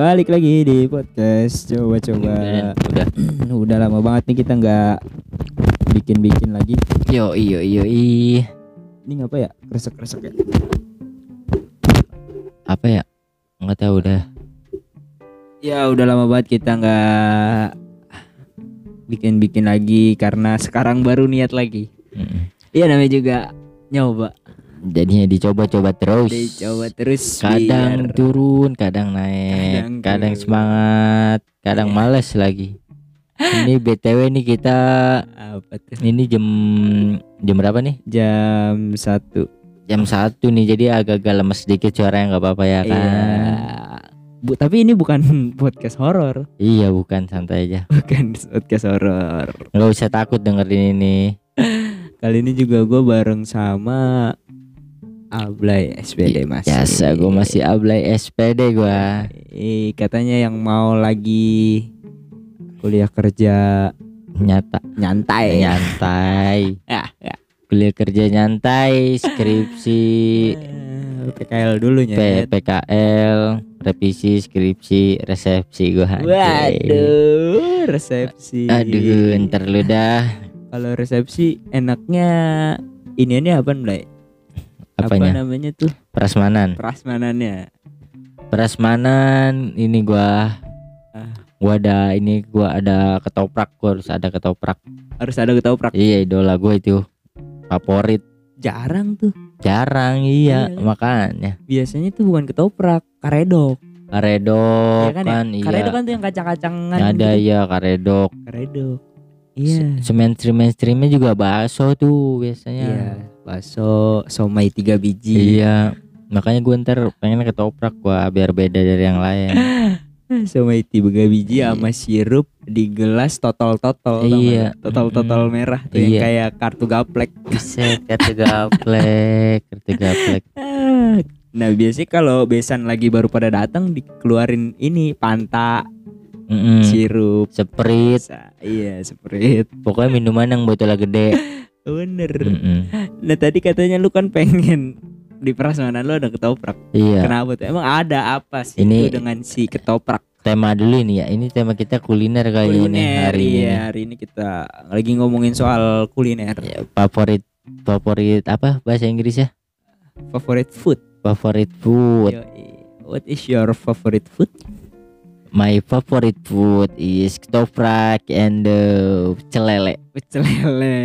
balik lagi di podcast coba-coba. Udah. Udah lama banget nih kita nggak bikin-bikin lagi. Yo iyo iyo i. Ini ngapa ya? Kresek-kresek ya. Apa ya? Nggak tahu dah. Ya udah lama banget kita nggak bikin-bikin lagi karena sekarang baru niat lagi. Mm. Iya namanya juga nyoba. Jadinya dicoba-coba terus. Dicoba terus. Kadang biar- turun, kadang naik, Kadang kadang, turun. semangat, kadang Iya. males lagi. Ini BTW nih kita apa tuh? ini jam jam berapa nih? Jam satu. Jam satu nih jadi agak-agak lemes sedikit suaranya nggak apa-apa ya kan? Iya. Bu, tapi ini bukan podcast horor, Iya bukan santai aja. bukan podcast horor. Nggak usah takut dengerin ini. Kali ini juga gue bareng sama Ablay SPD masih. Biasa gue masih ablay SPD gua. Eh, katanya yang mau lagi kuliah kerja Nyata nyantai. nyantai. Ya, ya. Kuliah kerja nyantai, skripsi, Eh, PKL dulu P- ya. PKL, revisi, skripsi, resepsi gua. Waduh, resepsi. Aduh, ntar lu dah. Kalau resepsi enaknya ini ini apa Blay? Apa Apanya? namanya tuh? Prasmanan. Prasmanannya. Prasmanan ini gua Ah. gua ada ini gua ada ketoprak gua harus ada ketoprak. Harus ada ketoprak. Iya idola gua itu. Favorit. Jarang tuh. Jarang iya, Iya. makanya. Biasanya tuh bukan ketoprak, karedok. Karedok Iya kan ya? kan, iya. Karedok kan tuh yang kacang-kacangan Ada gitu. ya karedok. Karedok. Iya. Mainstream mainstreamnya juga bakso tuh biasanya. Iya. Bakso, somai tiga biji. Iya. Makanya gue ntar pengen ketoprak gua biar beda dari yang lain. Somai tiga biji Iya. sama sirup di gelas totol-totol. tau Iya. nggak? Totol-totol merah tuh yang Iya. kayak kartu gaplek. Buset, kartu gaplek, kartu gaplek. Nah biasanya kalau besan lagi baru pada datang dikeluarin ini panta, Mm-mm. sirup, Sprite, Sa- iya sprite. pokoknya minuman yang botolnya gede. Bener. Mm-mm. Nah tadi katanya lu kan pengen di prasmanan lu ada ketoprak. Iya. Kenapa tuh? Emang ada apa sih Ini- itu dengan si ketoprak? Tema dulu ini ya. Ini tema kita kuliner kali ini hari iya, ini. hari ini kita lagi ngomongin soal kuliner. Ya, favorit favorit apa bahasa Inggrisnya? Favorite food. Favorit food. What is your favorite food? My favorite food is ketoprak and uh, celele. Pecel lele.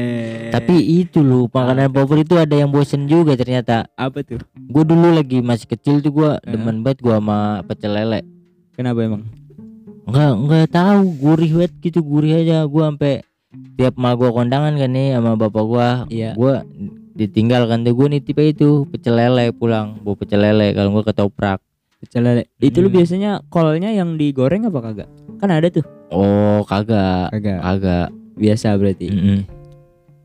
Tapi itu loh makanan favorit itu ada yang bosen juga ternyata. apa tuh? Gue dulu lagi masih kecil tuh gue demen banget gue sama pecel lele. Kenapa emang? Enggak enggak tahu gurih banget gitu gurih aja gue sampai tiap mal gua kondangan kan nih sama bapak gua Iya. gua ditinggal kan tuh gue nitip aja itu pecel lele pulang bawa pecel lele kalau gua ketoprak Pecel lele. Itu lu Hmm. biasanya kolnya yang digoreng apa kagak? Kan ada tuh. oh kagak Kagak. kagak Biasa berarti. Mm-mm.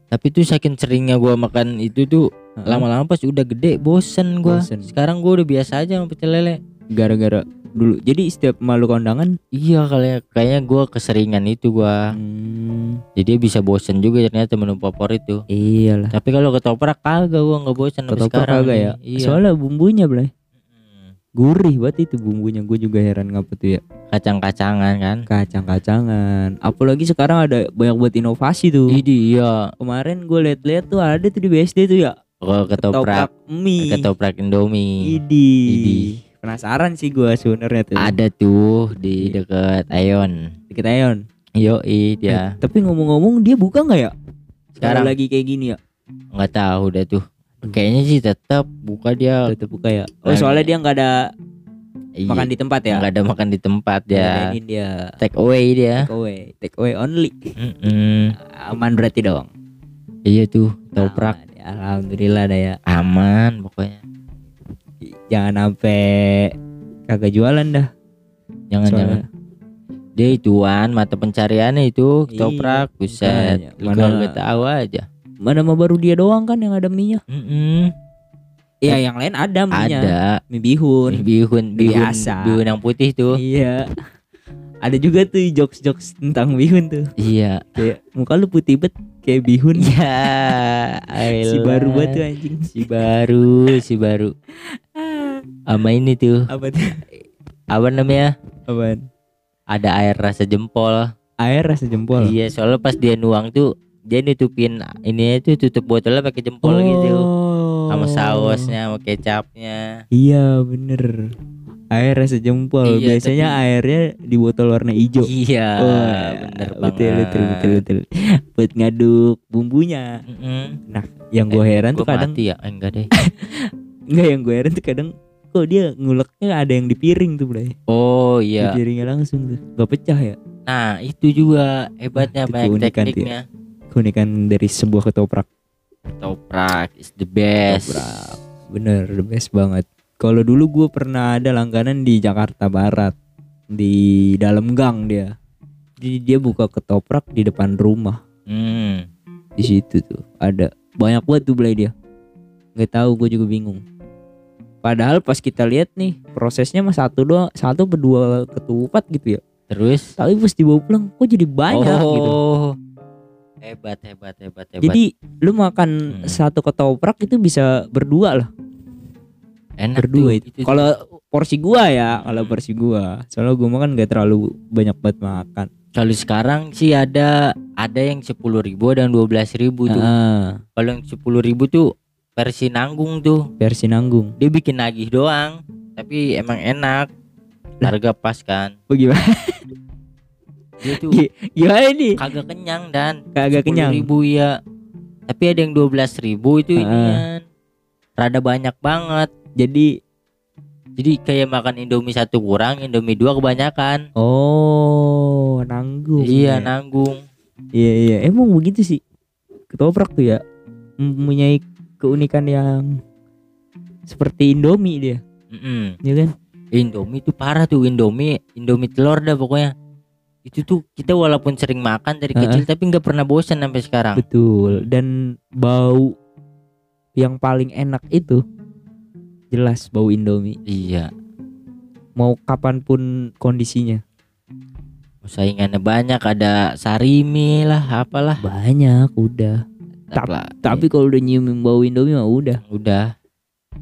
tapi tuh saking seringnya gua makan itu tuh lama-lama pas udah gede bosen gua Bosen. sekarang gua udah biasa aja sama pecel lele Gara-gara dulu. Jadi setiap malu kondangan iya kali kayaknya gua keseringan itu gua hmm, jadi bisa bosen juga ternyata menu favorit tuh iyalah. tapi kalau ketoprak kagak gua nggak bosen Ketoprak sekarang kagak ya? iya Soalnya bumbunya Blay. Gurih banget itu bumbunya. Gue juga heran ngapa tuh ya. kacang-kacangan kan Kacang-kacangan. Apalagi sekarang ada banyak buat inovasi tuh. Idi iya Kemarin gue liat-liat tuh ada tuh di BSD tuh ya. kalau ketoprak mie. ketoprak Indomie Idi. Idi. Penasaran sih gue sebenarnya tuh. ada tuh di Iya. deket Ayon Dikit Ayon. Eh, dia tapi ngomong-ngomong dia buka nggak ya? Sekarang. Kalau lagi kayak gini ya. nggak tahu deh tuh kayaknya sih tetap buka dia Tetap buka ya. Oh Lagi. soalnya dia nggak ada Iya, makan di tempat ya. nggak ada makan di tempat ya ada ini dia. take away dia Take away, take away only. Mm-mm. Aman berarti dong. iya tuh ketoprak Aman ya, Alhamdulillah dah ya. aman pokoknya Jangan sampai kagak jualan dah. jangan jangan Soalnya dia ituan mata pencariannya itu Iya, buset makanya. lu nggak tahu aja mana mah baru dia doang kan yang ada minyak. Mm-mm. Iya, yang lain ada minyak. ada Mie bihun. bihun Mie bihun biasa. bihun yang putih tuh Iya. Ada juga tuh jokes-jokes tentang bihun tuh. iya Kayak muka lu putih bet kayak bihun. ya si baru banget tuh anjing. si baru si baru sama ini tuh Apa tuh? apa namanya Apaan? ada air rasa jempol Air rasa jempol. iya soalnya pas dia nuang tuh dia nutupin ini tuh tutup botolnya pakai jempol gitu sama sausnya sama kecapnya Iya bener. Air rasa jempol. Iya, Biasanya tapi- airnya di botol warna hijau. iya Wah, bener betul, banget betul, betul, betul. Buat ngaduk bumbunya. Mm-mm. Yang gue heran tuh kadang mati ya Eh, enggak deh enggak yang gue heran tuh kadang kok dia nguleknya ada yang di piring tuh, Bray. oh Di iya piringnya langsung tuh. Gak pecah ya. nah itu juga hebatnya Itu banyak keunikan tuh ya. Keunikan dari sebuah ketoprak. toprak is the best Ketoprak. Bener, the best banget. Kalau dulu gue pernah ada langganan di Jakarta Barat di dalam gang dia. Jadi dia buka ketoprak di depan rumah. hmm. Di situ tuh ada banyak banget tuh beli dia. Nggak tahu gue juga bingung. Padahal pas kita lihat nih prosesnya mah satu doang, satu berdua ketupat gitu ya. terus Tapi pas dibawa pulang kok jadi banyak oh. gitu. Hebat hebat hebat hebat Jadi lu makan Hmm. satu ketoprak itu bisa berdua lah, enak berdua tuh, itu. Kalau porsi gua ya, kalau Hmm. porsi gua. Soalnya gua makan gak terlalu banyak banget makan. kalau sekarang sih ada ada yang sepuluh ribu dan dua belas ribu tuh Ah, kalau yang sepuluh ribu tuh versi nanggung tuh versi nanggung. dia bikin nagih doang tapi emang enak harga pas kan Bagaimana? dia tuh Gi- Gimana nih? kagak kenyang dan Kagak kenyang. ribu ya tapi ada yang dua belas ribu itu Heeh. inian rada banyak banget Jadi jadi kayak makan indomie satu kurang indomie dua kebanyakan oh nanggung. iya ya. nanggung Iya iya emang begitu sih ketoprak tuh ya mempunyai keunikan yang seperti Indomie dia, Mm-mm. ya kan? Indomie itu parah tuh Indomie Indomie telur dah pokoknya itu tuh kita walaupun sering makan dari Heeh. kecil tapi nggak pernah bosan sampai sekarang Betul. Dan bau yang paling enak itu jelas bau Indomie. iya Mau kapan pun kondisinya. saingannya banyak ada sarimi lah apalah Banyak udah. Lah. Tapi kalau udah nyium bau Indomie mah udah udah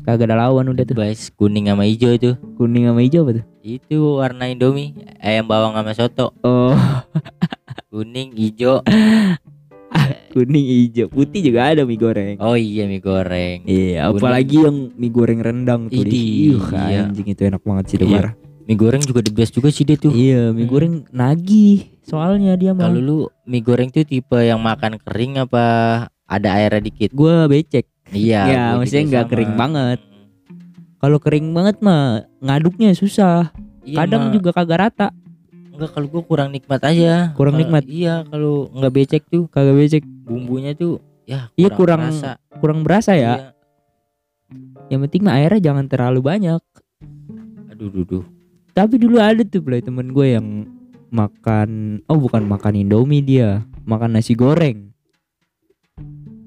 kagak ada lawan udah tuh. guys kuning sama hijau itu Kuning sama hijau apa tuh? itu warna Indomie ayam bawang sama soto Oh, kuning hijau kuning hijau. Putih juga ada mie goreng. oh iya mie goreng Iya, Kuning. apalagi yang mie goreng rendang tuh. Idih, Ih, iya. anjing itu enak banget sih Iya. Mie goreng juga the best juga sih dia tuh Iya, mie Hmm. goreng nagih. Soalnya dia mah. kalau lu mie goreng tuh tipe yang makan kering apa ada airnya dikit Gua becek. Iya Ya, maksudnya nggak kering banget. Kalau kering banget mah ngaduknya susah. Iya, Kadang Ma. juga kagak rata. enggak kalau gua kurang nikmat aja Kurang Kalau- nikmat. iya kalau nggak becek tuh Kagak becek. bumbunya tuh ya Iya, kurang, kurang- rasa. Kurang berasa ya. Iya. Yang penting mah airnya jangan terlalu banyak. aduh duh, duh. Tapi dulu ada tuh play temen gue yang makan oh bukan makan Indomie dia, makan nasi goreng.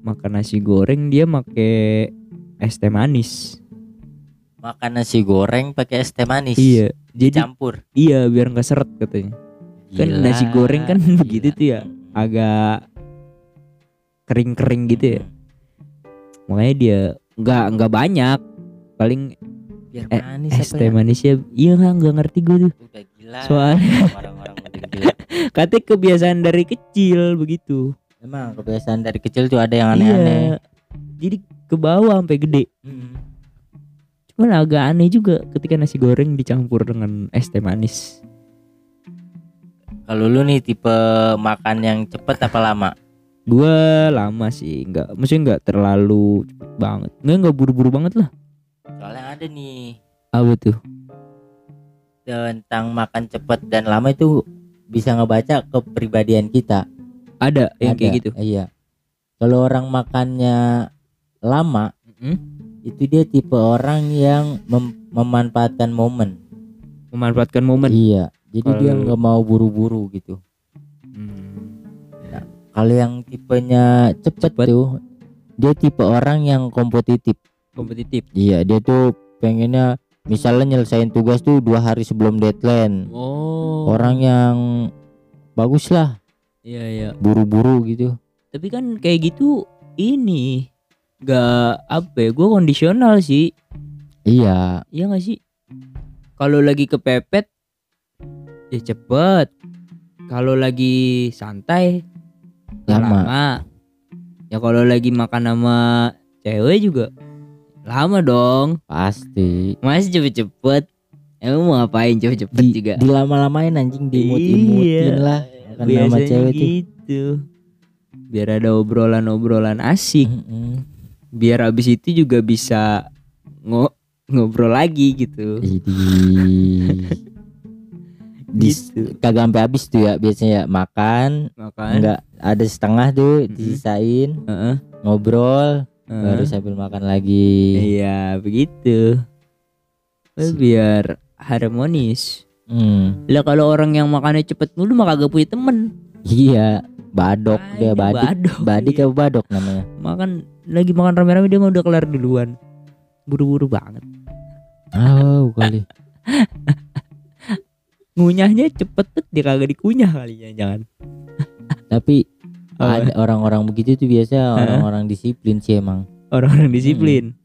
Makan nasi goreng dia make es teh manis. makan nasi goreng pakai es teh manis Iya, jadi campur iya biar nggak seret katanya. Kan Gila, nasi goreng kan gila. begitu tuh ya. Agak kering-kering gitu ya. Makanya dia nggak nggak banyak. Paling biar Eh, manis es teh ya? manisnya iya nggak nggak ngerti gue tuh. udah gila Soalnya orang-orang udah gila katanya kebiasaan dari kecil begitu. Emang kebiasaan dari kecil tuh ada yang aneh-aneh Iya. Jadi ke bawah sampai gede. Mm. Cuman agak aneh juga ketika nasi goreng dicampur dengan es teh manis. kalau lu nih tipe makan yang cepet apa lama Gua lama sih, nggak, maksudnya nggak terlalu cepet banget. Nggak nggak buru-buru banget lah. soalnya ada nih Apa tuh? tentang makan cepet dan lama itu bisa ngebaca kepribadian kita Ada yang kayak Ada, gitu. iya kalau orang makannya lama Mm-mm. itu dia tipe orang yang mem- memanfaatkan momen Memanfaatkan momen. iya jadi dia Kalau- nggak mau buru-buru gitu Hmm. kalau yang tipenya cepet, Cepet. tuh dia tipe orang yang kompetitif Kompetitif. iya dia tuh pengennya misalnya nyelesain tugas tuh dua hari sebelum deadline Oh. orang yang bagus lah Iya iya. buru-buru gitu Tapi kan kayak gitu ini nggak apa ya? Gue kondisional sih. iya Iya nggak sih? kalau lagi kepepet ya cepet kalau lagi santai Lama. lama ya kalau lagi makan sama cewek juga lama dong Pasti. masih cepet-cepet emang mau ngapain cepet-cepet Di, juga dilama-lamain anjing diimut-imutin Iya, lah kan biasanya cewek tuh. gitu biar ada obrolan-obrolan asik Mm-mm. biar abis itu juga bisa ngo ngobrol lagi gitu. Dis, gitu kagak sampai habis tuh ya biasanya ya makan makan enggak ada setengah tuh Mm-mm. disisain Heeh, ngobrol heeh. baru sambil makan lagi iya begitu biar harmonis Hmm, lah kalau orang yang makannya cepet mulu mah kagak punya temen. Iya badok dia Ada badik. badok, badik iya. apa badok namanya? Makan lagi makan rame-rame dia mah udah kelar duluan. Buru-buru banget. Oh kali. Ngunyahnya cepet tuh dia kagak dikunyah kali jangan. Tapi Apa? ada orang-orang begitu tuh biasa orang-orang disiplin sih emang. Orang-orang disiplin?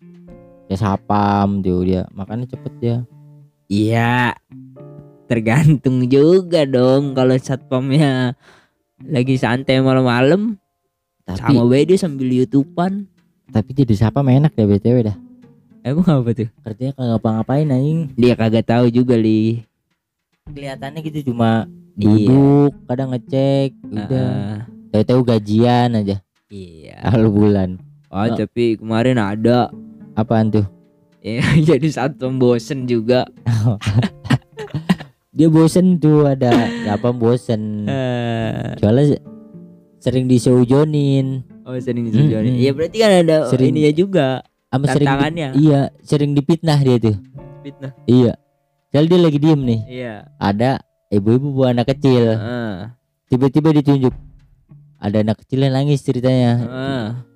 Ya sapam tuh dia makannya cepet dia. Iya, tergantung juga dong kalau satpamnya lagi santai malam-malam tapi sama beda sambil youtubean. tapi jadi sapam enak ya btw dah Emang apa tuh? kerjanya kagak ngapa-ngapain anjing Dia kagak tahu juga li. kelihatannya gitu cuma Iya. duduk kadang ngecek udah Ah, tahu-tahu gajian aja iya. awal bulan Oh, Oh. tapi kemarin ada apaan tuh ya jadi satpam bosen juga. dia bosen tuh ada apa bosen. Eh, soalnya sering diseujonin oh, sering disujonin. Mm-mm. Iya, berarti kan ada Sering- ininya juga sama sering di- iya sering dipitnah dia tuh. Fitnah. iya. Soalnya dia lagi diem nih. Iya. ada ibu-ibu bawa anak kecil. Ah, tiba-tiba ditunjuk. Ada anak kecil yang nangis ceritanya.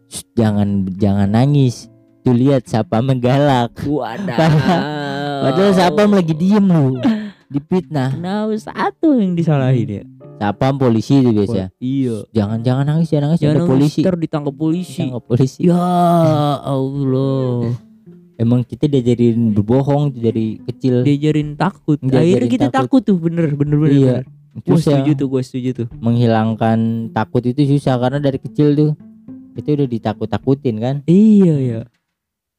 Shh, jangan jangan nangis. Tuh lihat siapa menggalak. Wadah. padahal siapa lagi diem lu dipitnah Nah, satu yang disalahin ya. siapa polisi itu biasa Iya. jangan jangan nangis jangan nangis Jangan polisi ntar ditangkap polisi. Ditangkap polisi Ya Allah. emang kita diajarin berbohong dari kecil Diajarin takut. Diajarin Akhirnya kita takut. takut. tuh bener bener bener. Iya. bener. Gua Susah. setuju tuh, gue setuju tuh. menghilangkan takut itu susah karena dari kecil tuh kita udah ditakut-takutin kan Iya ya.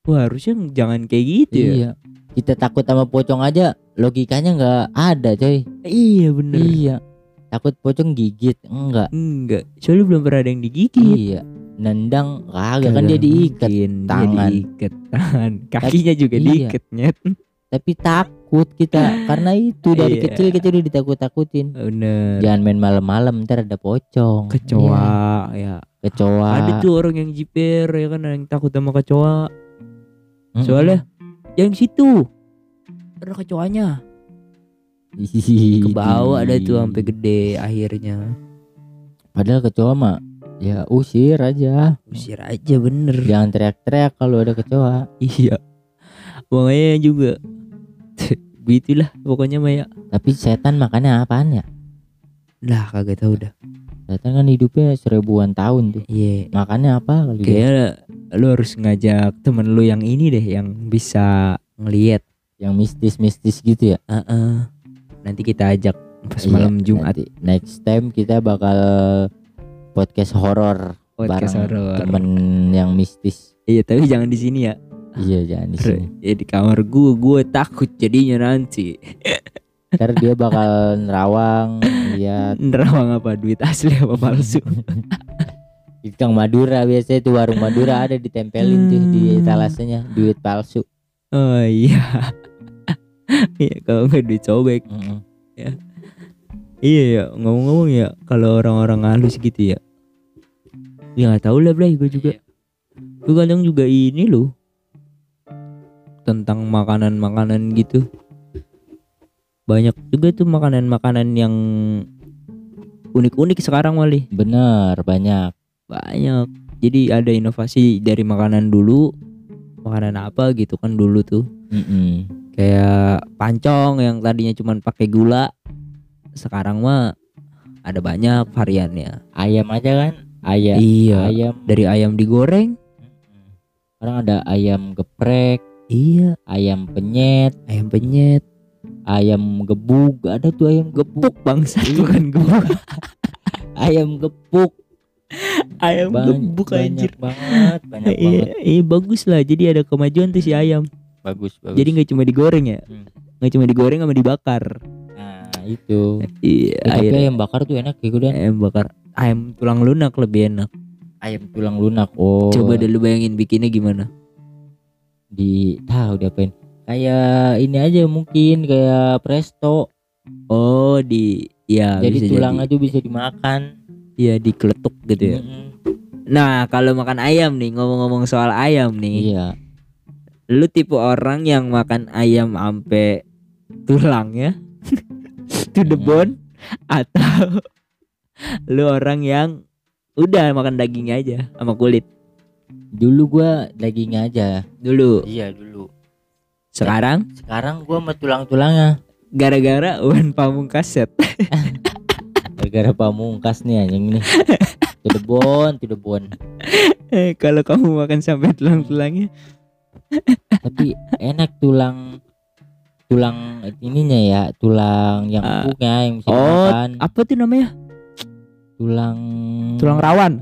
Wah harusnya jangan kayak gitu ya. Kita takut sama pocong aja logikanya nggak ada coy Iya bener. iya takut pocong gigit enggak Enggak. Soalnya belum pernah ada yang digigit. iya nendang kagak kan dia diikat dia tangan. diikat tangan. Kakinya juga Iya. diikat nyet. tapi takut kita karena itu dari Iya. kecil kita udah ditakut-takutin Bener. jangan main malam-malam ntar ada pocong Kecoa ya. Iya, kecoa Ada tuh orang yang jiper ya kan yang takut sama kecoa. Mm-mm. Soalnya yang situ ada kecoanya. Ih, Ke bawah ada tuh sampai gede akhirnya. padahal kecoa mah ya usir aja Usir aja bener. jangan teriak-teriak kalau ada kecoa Iya. Makanya juga Begitulah pokoknya Maya. tapi setan makannya apaan ya Lah kagak tahu dah. Setan kan hidupnya seribuan tahun tuh Iya. makannya apa kali dia Kayaknya lu harus ngajak temen lu yang ini deh yang bisa ngelihat. yang mistis-mistis gitu ya Heeh. Nanti kita ajak pas Iya, malam Jumat nanti next time kita bakal podcast horor podcast bareng horor. temen yang mistis Iya, tapi jangan di sini ya. iya jangan di sini Ya di kamar gua, gua takut jadinya nanti. ntar dia bakal nerawang lihat Nerawang apa duit asli apa palsu? di Kang Madura biasanya tuh warung Madura ada ditempelin tuh di Hmm. etalasenya duit palsu oh iya. Iya kalau nggak duit sobek. Mm-mm. Iya ya ngomong-ngomong ya kalau orang-orang halus gitu ya. Ya nggak tahu lah Blay gue juga. Gue kadang juga ini loh tentang makanan-makanan gitu. Banyak juga tuh makanan-makanan yang unik-unik sekarang Wali. bener banyak Banyak. Jadi ada inovasi dari makanan dulu. Makanan apa gitu kan dulu tuh. Mm-mm. Kayak pancong yang tadinya cuman pakai gula. Sekarang mah ada banyak variannya. ayam aja kan ayam Iya. ayam Dari ayam digoreng. Sekarang ada ayam geprek Iya. ayam penyet Ayam penyet. Ayam gebuk ada tuh ayam gebuk Gepuk bangsa Iya. bukan gebuk. ayam gepuk ayam Bany- gebuk banyak anjir. banget banyak Iya, banget iya bagus lah. Jadi ada kemajuan tuh si ayam. bagus bagus Jadi nggak cuma digoreng ya. Hmm. Nggak cuma digoreng sama dibakar. nah itu Iya, Ya, tapi ayam bakar tuh enak ya gue ayam bakar. Ayam tulang lunak lebih enak. ayam tulang lunak oh Coba deh lu bayangin bikinnya gimana. di tahu diapain kayak ini aja mungkin kayak presto Oh, di ya jadi bisa tulangnya jadi. tuh bisa dimakan Iya, dikeletuk gitu ya. Mm-mm. Nah, kalau makan ayam nih, ngomong-ngomong soal ayam nih. iya Lu tipe orang yang makan ayam ampe tulangnya to the Hmm. bone atau lu orang yang udah makan dagingnya aja sama kulit dulu gua daging aja dulu. iya dulu Sekarang sekarang gua sama tulang-tulangnya gara-gara Wan Pamungkas set. gara-gara pamungkas nih anjing nih the bone Eh, kalau kamu makan sampai tulang-tulangnya tapi enak tulang tulang ininya ya tulang yang empuknya yang bisa Oh, dimakan apa tuh namanya? tulang Tulang rawan.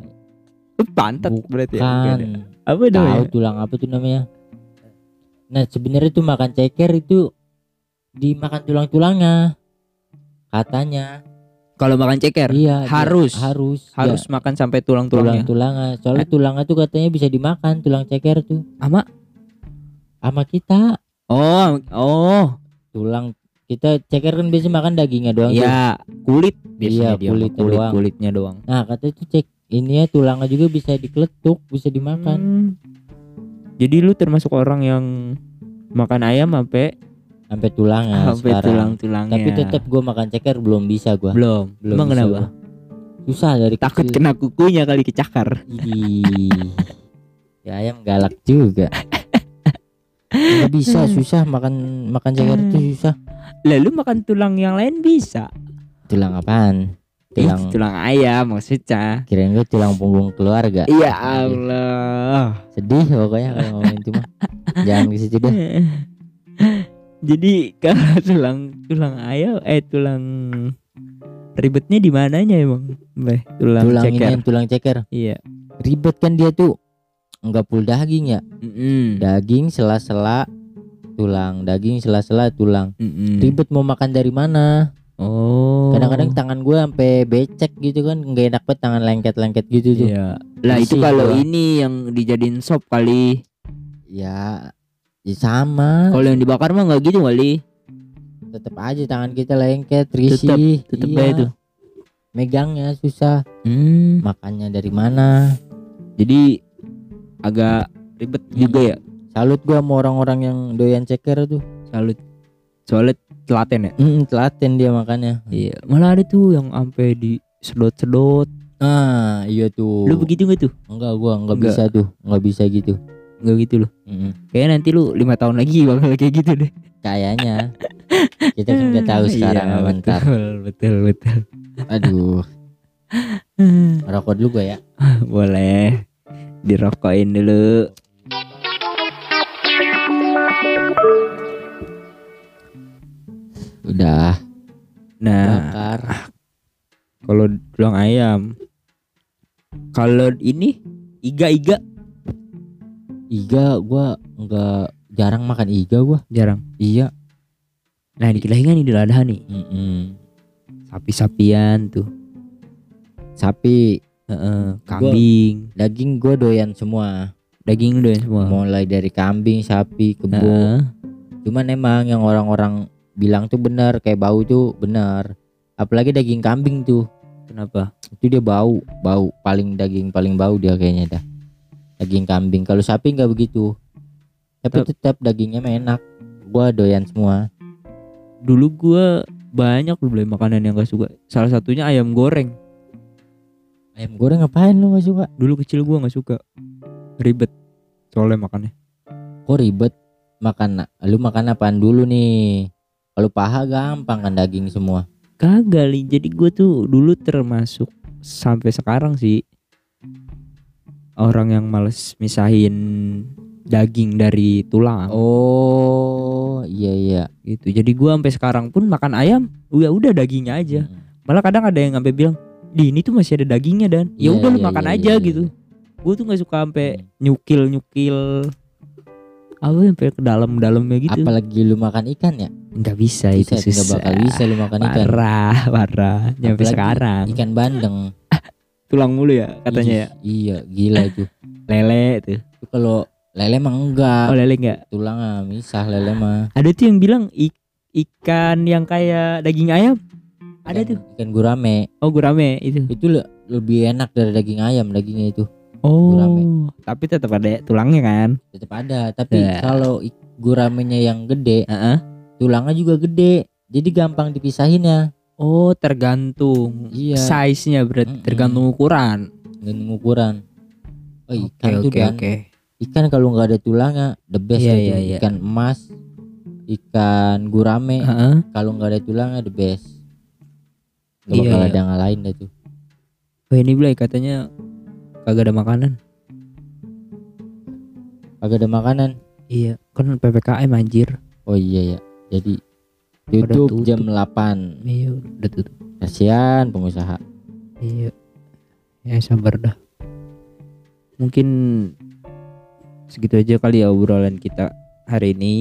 Eh, Pantat Bukan. berarti ya. bukan ya? Apa tahu namanya? tulang apa tuh namanya nah sebenarnya tuh makan ceker itu dimakan tulang-tulangnya katanya Kalau makan ceker iya harus harus harus ya, makan sampai tulang-tulangnya. tulang-tulangnya soalnya tulangnya tuh katanya bisa dimakan tulang ceker tuh Ama? sama kita Oh, oh. tulang kita ceker kan biasa makan dagingnya doang tuh. Ya, kulit Iya, biasanya dia kulitnya kulit doang. kulitnya doang. nah katanya tuh cek ini ya tulangnya juga bisa dikeletuk bisa dimakan Hmm. Jadi lu termasuk orang yang makan ayam sampai sampai tulangnya sampai sekarang tulang-tulangnya. tapi tetap gua makan ceker belum bisa gua belum. belum Emang bisa kenapa? gua. susah dari Takut kecil. kena kukunya kali kecakar. Idih. ya ayam galak juga nggak bisa Hmm. susah makan makan ceker itu susah Lalu makan tulang yang lain bisa. tulang apaan tulang Tulang, ayam maksudnya. kirain gue tulang punggung keluarga Ya Allah. sedih pokoknya kalau ngomongin itu mah jangan ke situ deh Jadi kalau tulang tulang ayam eh tulang ribetnya di mananya emang? Beh, tulang, tulang ini ceker. yang tulang ceker Iya. ribet kan dia tuh nggak full daging ya Mm-mm. daging sela-sela tulang daging sela-sela tulang Mm-mm. ribet mau makan dari mana Oh. kadang-kadang tangan gue sampai becek gitu kan nggak enak banget tangan lengket-lengket gitu tuh Iya. Lah itu kalau gua. ini yang dijadiin sop kali. ya, ya sama Kalau yang dibakar mah nggak gitu kali. tetap aja tangan kita lengket risih tetep Iya. aja tuh. megangnya susah Hmm. makannya dari mana Jadi agak ribet Hmm. juga ya. salut gua sama orang-orang yang doyan ceker tuh Salut. Soalnya telaten ya. Mm, telaten dia makannya Iya. Malah ada tuh yang sampai di sedot-sedot. ah iya tuh Lu begitu nggak tuh? enggak gua enggak Enggak. bisa tuh enggak bisa gitu Nggak gitu loh. Mm-mm. Kayaknya nanti lu lima tahun lagi bakal kayak gitu deh. kayaknya kita kan nggak tahu sekarang Iya, apa ntar betul, betul, betul. aduh rokok dulu gua ya Boleh. Dirokokin dulu. Udah Nah, bakar kalau tulang ayam. Kalau ini iga-iga iga gua enggak jarang makan iga gua jarang. iya Nah, di Kilahi kan Adha nih. Mm-mm. Sapi-sapian tuh. sapi Heeh, kambing, daging gua doyan semua daging udah semua. mulai dari kambing sapi kebo Heeh. cuman emang yang orang-orang bilang tuh benar kayak bau tuh benar apalagi daging kambing tuh Kenapa? itu dia bau bau paling daging paling bau dia kayaknya dah daging kambing kalau sapi nggak begitu tapi tetap dagingnya enak gua doyan semua Dulu gua banyak lu beli makanan yang gak suka. Salah satunya ayam goreng. ayam goreng ngapain lu nggak suka Dulu kecil gua nggak suka. Ribet. Soalnya makannya. kok ribet makan lu makan apaan dulu nih kalau paha gampang kan daging semua. Kagak li. Jadi gua tuh dulu termasuk sampai sekarang sih orang yang males misahin daging dari tulang. oh iya iya. Gitu. Jadi gua sampai sekarang pun makan ayam udah udah dagingnya aja. Mm. malah kadang ada yang sampai bilang di ini tuh masih ada dagingnya dan. Ya Iya, udah lu iya, makan iya, aja iya, gitu. gue tuh nggak suka sampai Hmm. nyukil nyukil apa sampai ke dalam dalamnya gitu. Apalagi lu makan ikan ya nggak bisa, bisa itu nggak susah. bakal bisa lu makan ikan. Parah parah. Nyampe sekarang. ikan bandeng. Tulang mulu ya katanya ya? Ih, iya gila itu. Lele tuh itu kalau lele mah enggak. Oh lele nggak tulang ah misah lele mah. Ada tuh yang bilang ik- ikan yang kayak daging ayam. Ada Ikan- tuh. ikan gurame. Oh gurame itu. Itu le- lebih enak dari daging ayam dagingnya itu. Oh Gurame. tapi tetap ada tulangnya kan? Tetap ada tapi Ya. kalau guramenya yang gede Heeh. Tulangnya juga gede jadi gampang dipisahinnya oh tergantung Iya. size nya berarti Mm-mm. tergantung ukuran dengan ukuran oh ikan tuh oke dan oke ikan kalau nggak ada tulangnya the best itu. iya, iya. ikan emas ikan gurame Heeh. kalau nggak ada tulangnya the best Gak Iya, bakal iya. ada yang lain deh tuh Oh ini Blay katanya kagak ada makanan. Agak ada makanan Iya, kan PPKM anjir. oh iya ya jadi tutup, tutup. jam 8 Iya, udah tutup. kasihan pengusaha Iya. Ya sabar dah. Mungkin segitu aja kali ya obrolan kita hari ini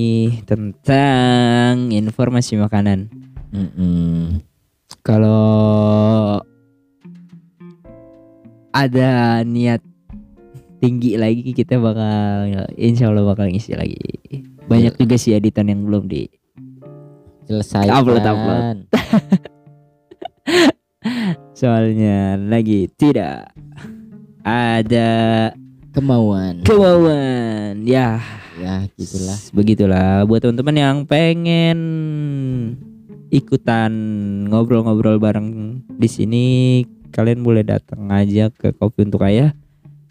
tentang informasi makanan. Mm-mm. Kalau ada niat tinggi lagi kita bakal insya Allah bakal ngisi lagi. Banyak juga sih editan yang belum di selesai Upload, upload. soalnya lagi tidak ada kemauan. kemauan. Ya. Ya gitulah. Begitulah. Buat teman-teman yang pengen ikutan ngobrol-ngobrol bareng di sini kalian boleh datang aja ke kopi untuk ayah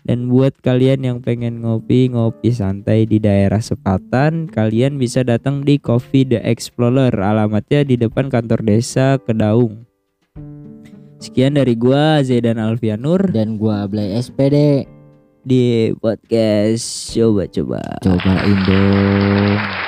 dan buat kalian yang pengen ngopi ngopi santai di daerah Sepatan kalian bisa datang di Coffee The Explorer alamatnya di depan kantor desa Kedaung. Sekian dari gua Zaidan Alfianur. Dan gua Blay SPD di podcast coba-coba. Cobain dong